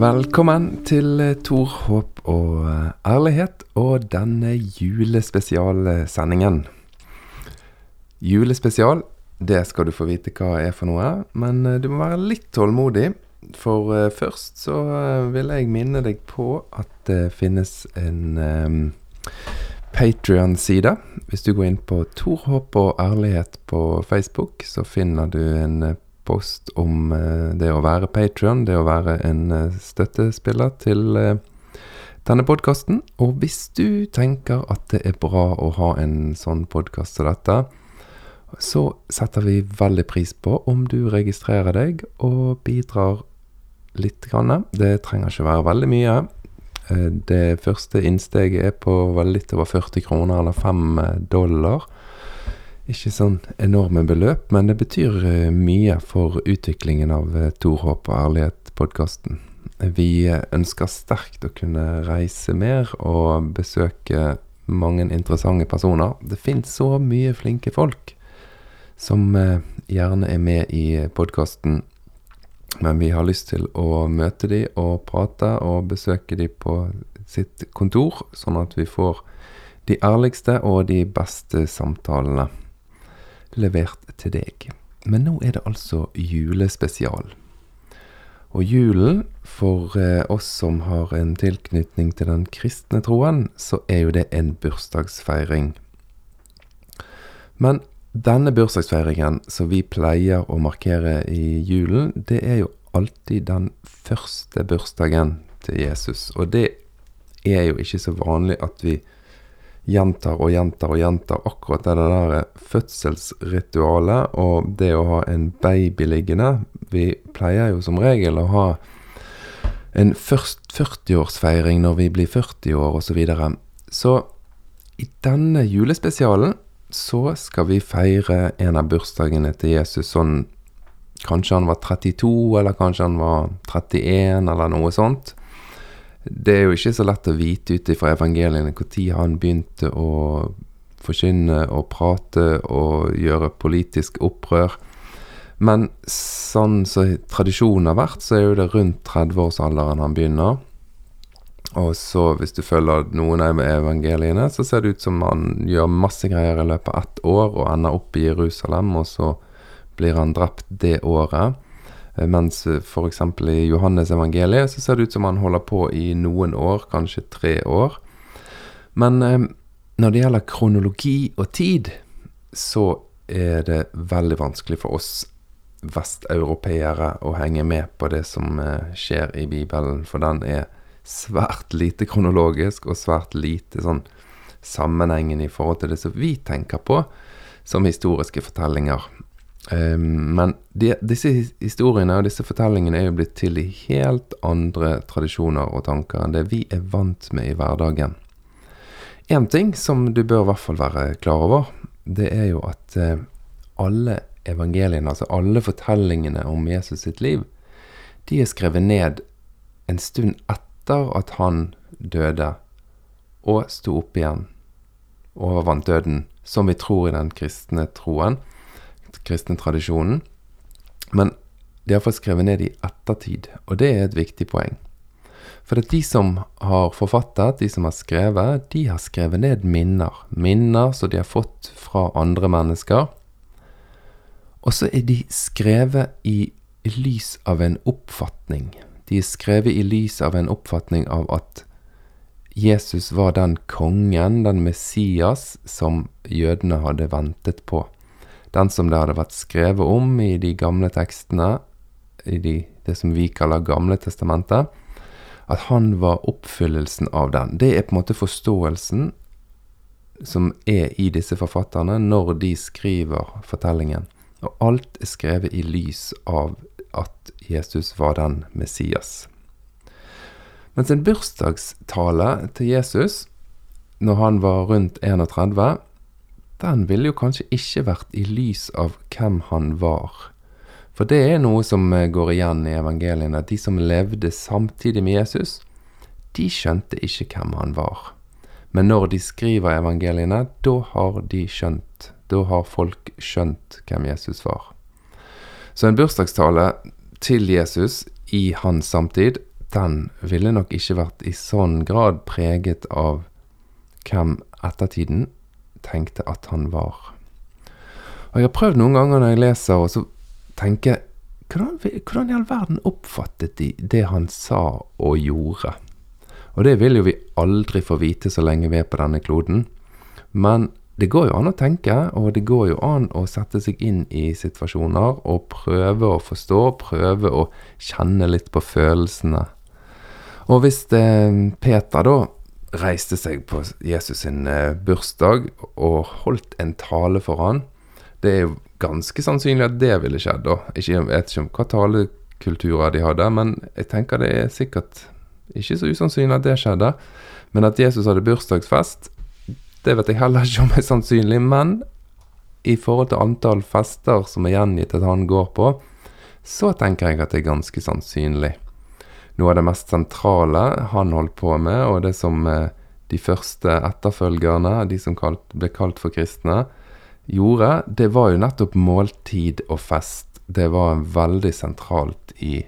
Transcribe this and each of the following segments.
Velkommen til eh, Tor, håp og eh, ærlighet og denne julespesialsendingen. Julespesial, det skal du få vite hva er for noe, men eh, du må være litt tålmodig. For først så vil jeg minne deg på at det finnes en um, Patrion-side. Hvis du går inn på Tor, håp og ærlighet på Facebook, så finner du en eh, post om eh, det å være Patrion, det å være en eh, støttespiller til eh, denne podkasten. Og hvis du tenker at det er bra å ha en sånn podkast som dette, så setter vi veldig pris på om du registrerer deg og bidrar litt. Grann. Det trenger ikke være veldig mye. Det første innsteget er på litt over 40 kroner, eller 5 dollar. Ikke sånn enorme beløp, men det betyr eh, mye for utviklingen av eh, Tor håp og ærlighet-podkasten. Vi eh, ønsker sterkt å kunne reise mer og besøke mange interessante personer. Det finnes så mye flinke folk som gjerne er med i podkasten. Men vi har lyst til å møte de og prate og besøke de på sitt kontor, sånn at vi får de ærligste og de beste samtalene levert til deg. Men nå er det altså julespesial. Og julen, for eh, oss som har en tilknytning til den kristne troen, så er jo det en bursdagsfeiring. Men denne bursdagsfeiringen som vi pleier å markere i julen, det er jo alltid den første bursdagen til Jesus. Og det er jo ikke så vanlig at vi gjentar og gjentar og gjentar akkurat det der fødselsritualet og det å ha en baby liggende. Vi pleier jo som regel å ha en først 40-årsfeiring når vi blir 40 år osv. Så, videre. så i denne julespesialen så skal vi feire en av bursdagene til Jesus sånn Kanskje han var 32, eller kanskje han var 31, eller noe sånt. Det er jo ikke så lett å vite ut ifra evangeliene når han begynte å forkynne og prate og gjøre politisk opprør. Men sånn som så tradisjonen har vært, så er jo det rundt 30-årsalderen han begynner. Og så, hvis du følger noen av evangeliene, så ser det ut som han gjør masse greier i løpet av ett år og ender opp i Jerusalem, og så blir han drept det året. Eh, Mens f.eks. i Johannes evangeliet så ser det ut som han holder på i noen år, kanskje tre år. Men eh, når det gjelder kronologi og tid, så er det veldig vanskelig for oss vesteuropeere å henge med på det som eh, skjer i Bibelen, for den er svært lite kronologisk og svært lite sånn sammenhengen i forhold til det som vi tenker på som historiske fortellinger. Um, men de, disse historiene og disse fortellingene er jo blitt til i helt andre tradisjoner og tanker enn det vi er vant med i hverdagen. Én ting som du bør i hvert fall være klar over, det er jo at uh, alle evangeliene, altså alle fortellingene om Jesus sitt liv, de er skrevet ned en stund etter at han døde og sto opp igjen og overvant døden, som vi tror i den kristne troen kristne tradisjonen. Men de har fått skrevet ned i ettertid, og det er et viktig poeng. For at de som har forfattet, de som har skrevet, de har skrevet ned minner. Minner som de har fått fra andre mennesker. Og så er de skrevet i lys av en oppfatning. De er skrevet i lys av en oppfatning av at Jesus var den kongen, den Messias, som jødene hadde ventet på den som det hadde vært skrevet om i de gamle tekstene, i de, det som vi kaller Gamle testamentet, at han var oppfyllelsen av den. Det er på en måte forståelsen som er i disse forfatterne når de skriver fortellingen. Og alt er skrevet i lys av at Jesus var den Messias. Mens en bursdagstale til Jesus, når han var rundt 31, den ville jo kanskje ikke vært i lys av hvem han var. For det er noe som eh, går igjen i evangeliene. De som levde samtidig med Jesus, de skjønte ikke hvem han var. Men når de skriver evangeliene, da har de skjønt. Da har folk skjønt hvem Jesus var. Så en bursdagstale til Jesus i hans samtid, den ville nok ikke vært i sånn grad preget av hvem ettertiden tenkte at han var. Og jeg har prøvd noen ganger når jeg leser, og så tenker jeg hvordan, hvordan i all verden oppfattet de det han sa og gjorde? Og det vil jo vi aldri få vite så lenge vi er på denne kloden. Men det går jo an å tenke, og det går jo an å sette seg inn i situasjoner og prøve å forstå, prøve å kjenne litt på følelsene. Og hvis eh, Peter da reiste seg på Jesus sin eh, bursdag og holdt en tale for han, det er jo ganske sannsynlig at det ville skjedd. da. Ikke, jeg vet ikke om hva talekulturer de hadde, men jeg tenker det er sikkert ikke så usannsynlig at det skjedde. Men at Jesus hadde bursdagsfest, det vet jeg heller ikke om er sannsynlig. Men i forhold til antall fester som er gjengitt at han går på, så tenker jeg at det er ganske sannsynlig. Noe av det mest sentrale han holdt på med, og det som eh, de første etterfølgerne, de som kalt, ble kalt for kristne, gjorde, det var jo nettopp måltid og fest. Det var veldig sentralt i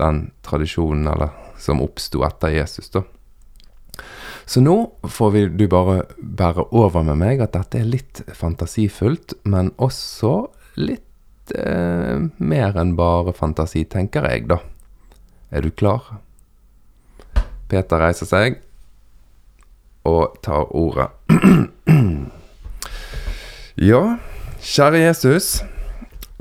den tradisjonen eller, som oppsto etter Jesus, da. Så nå får vi, du bare bære over med meg at dette er litt fantasifullt, men også litt eh, mer enn bare fantasi, tenker jeg, da. Er du klar? Peter reiser seg og tar ordet. Ja, kjære Jesus.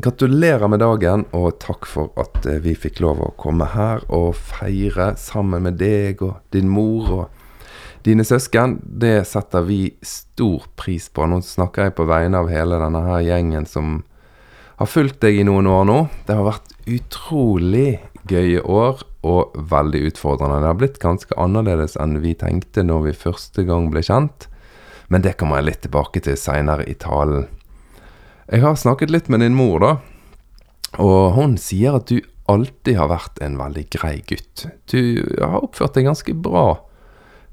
Gratulerer med dagen, og takk for at eh, vi fikk lov å komme her og feire sammen med deg og din mor og dine søsken. Det setter vi stor pris på. Nå snakker jeg på vegne av hele denne her gjengen som har fulgt deg i noen år nå. Det har vært utrolig gøye år og veldig utfordrende. Det har blitt ganske annerledes enn vi tenkte når vi første gang ble kjent. Men det kommer jeg litt tilbake til seinere i talen. Jeg har snakket litt med din mor, da. Og hun sier at du alltid har vært en veldig grei gutt. Du har oppført deg ganske bra.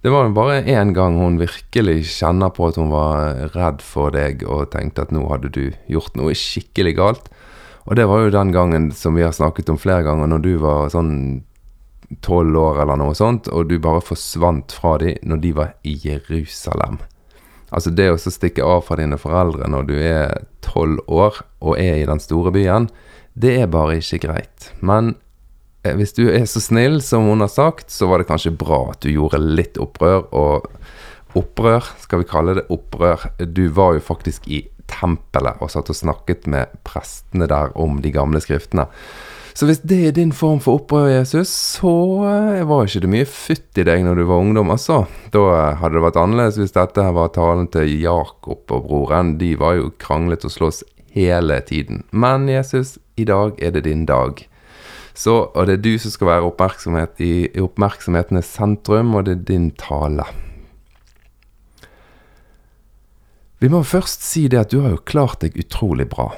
Det var bare én gang hun virkelig kjenner på at hun var redd for deg og tenkte at nå hadde du gjort noe skikkelig galt. Og det var jo den gangen som vi har snakket om flere ganger, når du var sånn tolv år eller noe sånt, og du bare forsvant fra dem når de var i Jerusalem. Altså det å stikke av fra dine foreldre når du er tolv år og er i den store byen, det er bare ikke greit. Men eh, hvis du er så snill som hun har sagt, så var det kanskje bra at du gjorde litt opprør. Og opprør, skal vi kalle det opprør Du var jo faktisk i tempelet og satt og snakket med prestene der om de gamle skriftene. Så hvis det er din form for opprør, Jesus, så eh, var ikke det mye futt i deg når du var ungdom, altså. Da eh, hadde det vært annerledes hvis dette var talen til Jakob og broren. De var jo kranglet og slåss hele tiden. Men Jesus, i dag er det din dag. Så, og det er du som skal være oppmerksomhet i oppmerksomhetens sentrum, og det er din tale. Vi må først si det at du har jo klart deg utrolig bra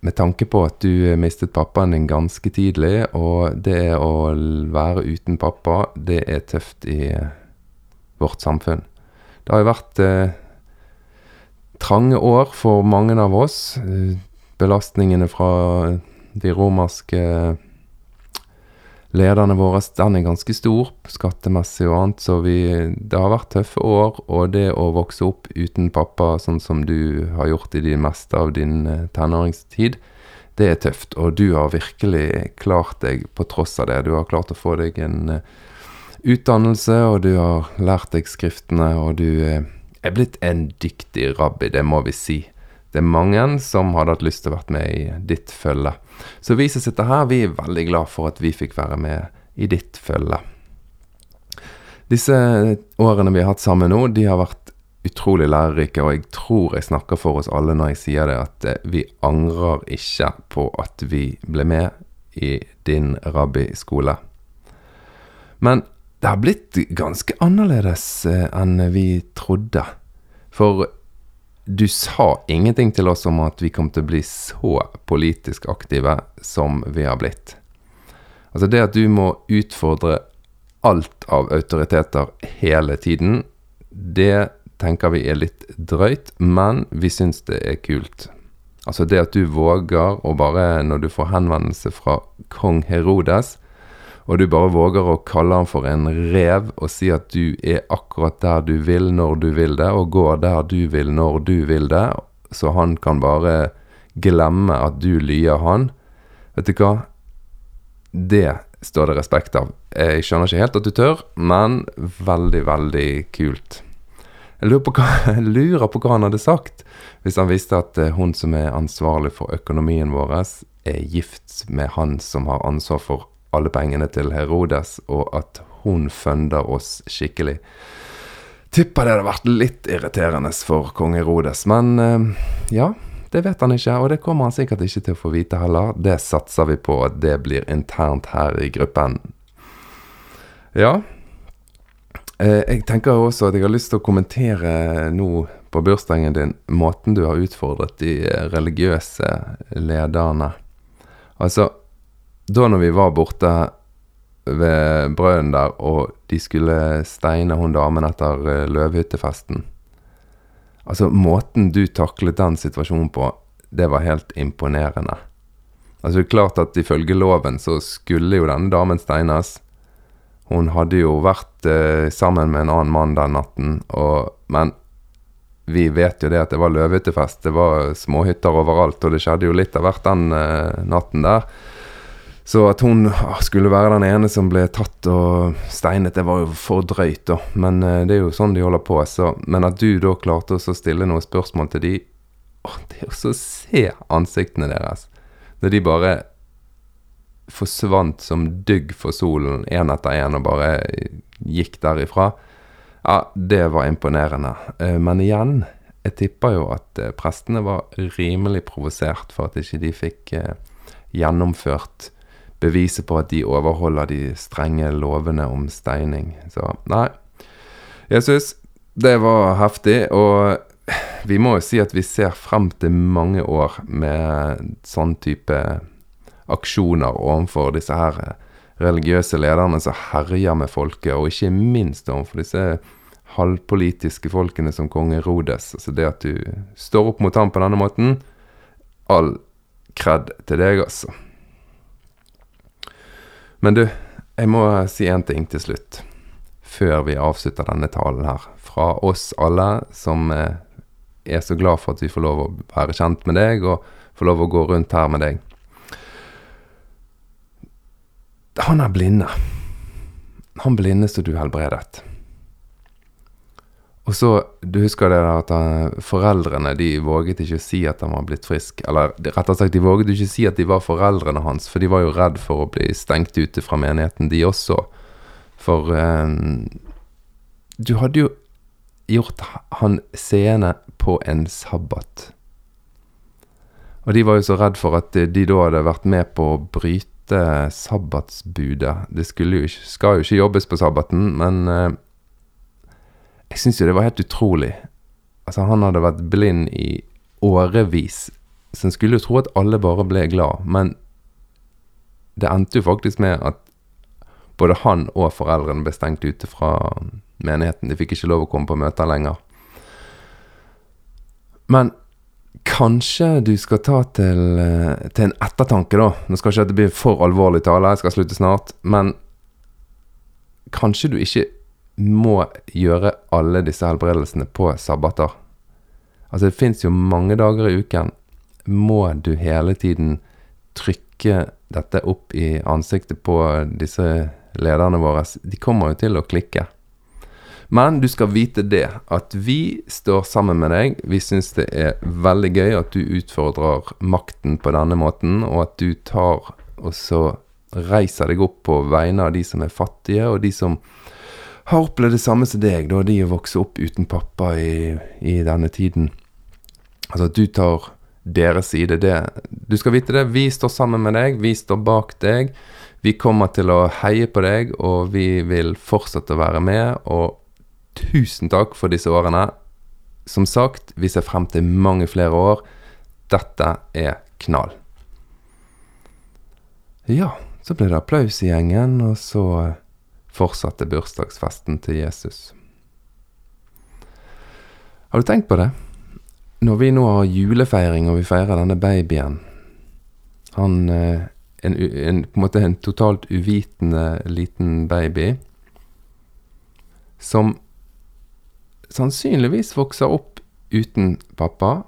med tanke på at du mistet pappaen din ganske tidlig, og det å være uten pappa, det er tøft i vårt samfunn. Det har jo vært eh, trange år for mange av oss. Belastningene fra de romerske lederne våre den er ganske stor skattemessig og annet, så vi, det har vært tøffe år. Og det å vokse opp uten pappa, sånn som du har gjort i det meste av din eh, tenåringstid, det er tøft. Og du har virkelig klart deg på tross av det. Du har klart å få deg en uh, utdannelse, og du har lært deg skriftene, og du uh, er blitt en dyktig rabbi, det må vi si. Det er mange som hadde hatt lyst til å være med i ditt følge. Så vi som sitter her, vi er veldig glad for at vi fikk være med i ditt følge. Disse årene vi har hatt sammen nå, de har vært utrolig lærerike, og jeg tror jeg snakker for oss alle når jeg sier det, at eh, vi angrer ikke på at vi ble med i din rabbiskole. Men det har blitt ganske annerledes eh, enn vi trodde. For du sa ingenting til oss om at vi kom til å bli så politisk aktive som vi har blitt. Altså det at du må utfordre alt av autoriteter hele tiden, det tenker vi er litt drøyt, men vi syns det er kult. Altså det at du våger å bare, når du får henvendelse fra kong Herodes, og du bare våger å kalle han for en rev og si at du er akkurat der du vil når du vil det, og går der du vil når du vil det, så han kan bare glemme at du lyer han, vet du hva? Det står det respekt av. Jeg skjønner ikke helt at du tør, men veldig, veldig kult. Jeg lurer, hva, jeg lurer på hva han hadde sagt hvis han visste at eh, hun som er ansvarlig for økonomien vår, er gift med han som har ansvar for alle pengene til Herodes, og at hun funder oss skikkelig. Tipper det hadde vært litt irriterende for kong Herodes, men eh, ja. Det vet han ikke, og det kommer han sikkert ikke til å få vite heller. Det satser vi på at det blir internt her i gruppen. Ja. Eh, jeg tenker også at jeg har lyst til å kommentere nå på bursdagen din måten du har utfordret de religiøse lederne. Altså, da når vi var borte ved brønnen der, og de skulle steine hun damen etter eh, løvhyttefesten Altså, måten du taklet den situasjonen på, det var helt imponerende. Altså, det er klart at ifølge loven så skulle jo denne damen steines. Hun hadde jo vært eh, sammen med en annen mann den natten, og, men vi vet jo det at det var løvehyttefest. Det var småhytter overalt, og det skjedde jo litt av hvert den eh, natten der. Så at hun skulle være den ene som ble tatt og steinet, det var jo for drøyt, da. Men uh, det er jo sånn de holder på. Så. Men at du da klarte å stille noen spørsmål til de Å, Det å se ansiktene deres når de bare forsvant som dugg for solen én etter én og bare gikk derifra. Ja, det var imponerende. Eh, men igjen, jeg tipper jo at eh, prestene var rimelig provosert for at ikke de fikk eh, gjennomført beviset på at de overholder de strenge lovene om steining. Så nei. Jesus, det var heftig. Og vi må jo si at vi ser frem til mange år med sånn type aksjoner overfor disse her religiøse lederne som herjer med folket, og ikke minst overfor disse halvpolitiske folkene som kong Herodes. Altså det at du står opp mot ham på denne måten, all kred til deg, altså. Men du, jeg må si én ting til slutt, før vi avslutter denne talen her. Fra oss alle som eh, er så glad for at vi får lov å være kjent med deg, og får lov å gå rundt her med deg. Han er blinde. Han blinde som du helbredet. Og så, Du husker det at han, foreldrene de våget ikke å si at han var blitt frisk. Eller rettere sagt, de våget ikke å si at de var foreldrene hans, for de var jo redd for å bli stengt ute fra menigheten, de også. For eh, du hadde jo gjort han seende på en sabbat. Og de var jo så redd for at de da hadde vært med på å bryte sabbatsbudet. Det jo ikke, skal jo ikke jobbes på sabbaten, men eh, jeg syns jo det var helt utrolig. Altså, han hadde vært blind i årevis. Så en skulle jo tro at alle bare ble glad, men det endte jo faktisk med at både han og foreldrene ble stengt ute fra menigheten. De fikk ikke lov å komme på møter lenger. Men kanskje du skal ta til, eh, til en ettertanke, da. Nå skal ikke dette bli for alvorlig tale, jeg skal slutte snart. Men kanskje du ikke må gjøre alle disse helbredelsene på sabbater. Altså, det fins jo mange dager i uken. Må du hele tiden trykke dette opp i ansiktet på disse lederne våre? De kommer jo til å klikke. Men du skal vite det, at vi står sammen med deg. Vi syns det er veldig gøy at du utfordrer makten på denne måten, og at du tar og så reiser deg opp på vegne av de som er fattige, og de som har opplevd det samme som deg, da de vokser opp uten pappa i, i denne tiden. Altså at du tar deres side. Det, du skal vite det, vi står sammen med deg, vi står bak deg. Vi kommer til å heie på deg, og vi vil fortsette å være med. Og tusen takk for disse årene. Som sagt, vi ser frem til mange flere år. Dette er knall. Ja, så ble det applaus i gjengen, og så fortsatte bursdagsfesten til Jesus. Har du tenkt på det? Når vi nå har julefeiring og vi feirer denne babyen Han eh, en, en, på en måte en totalt uvitende liten baby som sannsynligvis vokser opp uten pappa,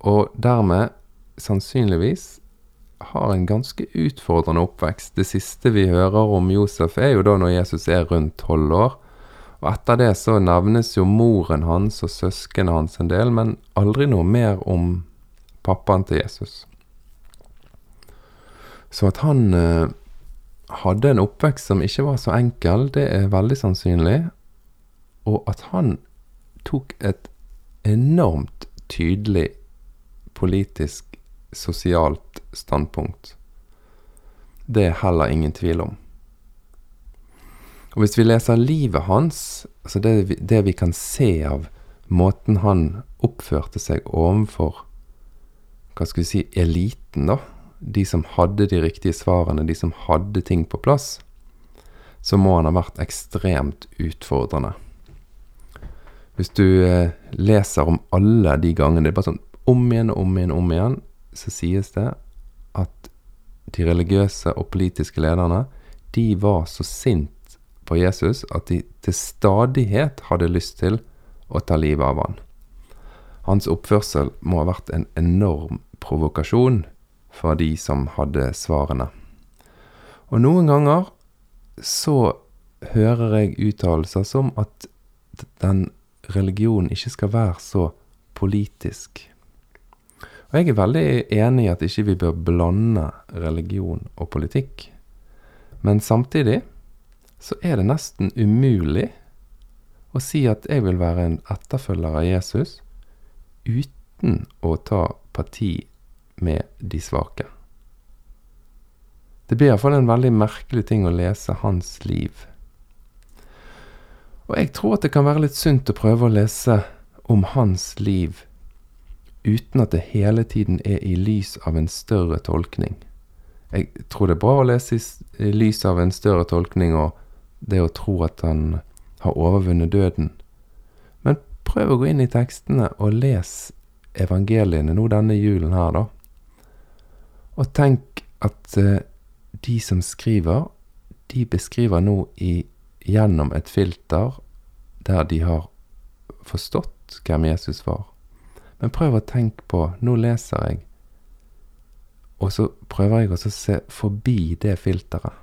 og dermed sannsynligvis har en ganske utfordrende oppvekst. Det siste vi hører om Josef, er jo da når Jesus er rundt tolv år. Og etter det så nevnes jo moren hans og søsknene hans en del, men aldri noe mer om pappaen til Jesus. Så at han eh, hadde en oppvekst som ikke var så enkel, det er veldig sannsynlig. Og at han tok et enormt tydelig politisk, sosialt standpunkt. Det er heller ingen tvil om. Og hvis vi leser livet hans, altså det vi, det vi kan se av måten han oppførte seg overfor hva skal vi si, eliten, da, de som hadde de riktige svarene, de som hadde ting på plass, så må han ha vært ekstremt utfordrende. Hvis du eh, leser om alle de gangene, det er bare sånn om igjen og om igjen om igjen, så sies det at de religiøse og politiske lederne, de var så sint på Jesus at de til stadighet hadde lyst til å ta livet av han. Hans oppførsel må ha vært en enorm provokasjon for de som hadde svarene. Og noen ganger så hører jeg uttalelser som at den religionen ikke skal være så politisk. Og jeg er veldig enig i at ikke vi bør blande religion og politikk. Men samtidig så er det nesten umulig å si at jeg vil være en etterfølger av Jesus uten å ta parti med de svake. Det blir iallfall en veldig merkelig ting å lese hans liv. Og jeg tror at det kan være litt sunt å prøve å lese om hans liv uten at det hele tiden er i lys av en større tolkning. Jeg tror det er bra å lese i lys av en større tolkning og det å tro at han har overvunnet døden. Men prøv å gå inn i tekstene og les evangeliene nå denne julen her, da. Og tenk at uh, de som skriver, de beskriver nå i, gjennom et filter der de har forstått hvem Jesus var. Men prøv å tenke på Nå leser jeg, og så prøver jeg å se forbi det filteret.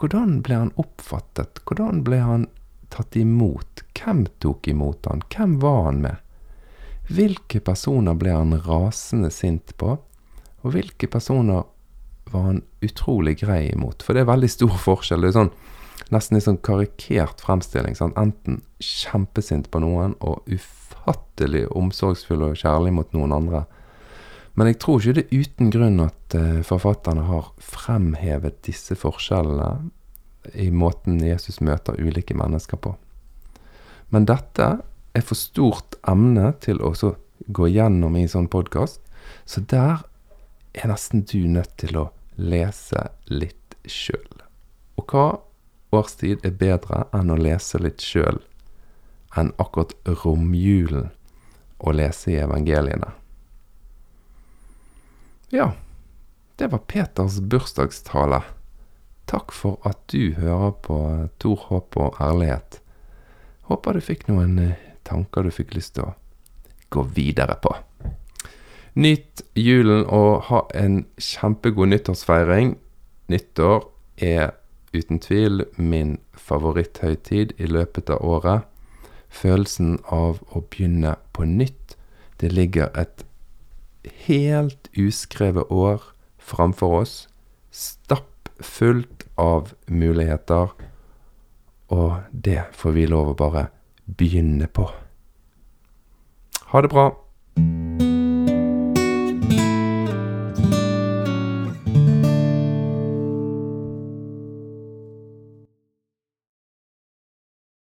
Hvordan ble han oppfattet? Hvordan ble han tatt imot? Hvem tok imot han? Hvem var han med? Hvilke personer ble han rasende sint på? Og hvilke personer var han utrolig grei imot? For det er veldig stor forskjell. Det er sånn, nesten en sånn karikert fremstilling. Sant? Enten kjempesint på noen og ufattelig omsorgsfull og kjærlig mot noen andre. Men jeg tror ikke det er uten grunn at uh, forfatterne har fremhevet disse forskjellene i måten Jesus møter ulike mennesker på. Men dette er for stort emne til å gå gjennom i en sånn podkast, så der er nesten du nødt til å lese litt sjøl. Og hva årstid er bedre enn å lese litt sjøl enn akkurat romjulen å lese i evangeliene? Ja, det var Peters bursdagstale. Takk for at du hører på Tor håp og ærlighet. Håper du fikk noen eh, tanker du fikk lyst til å gå videre på. Nyt julen og ha en kjempegod nyttårsfeiring. Nyttår er uten tvil min favoritthøytid i løpet av året. Følelsen av å begynne på nytt. Det ligger et helt uskrevet år framfor oss. Stappfullt av muligheter. Og det får vi lov å bare begynne på. Ha det bra.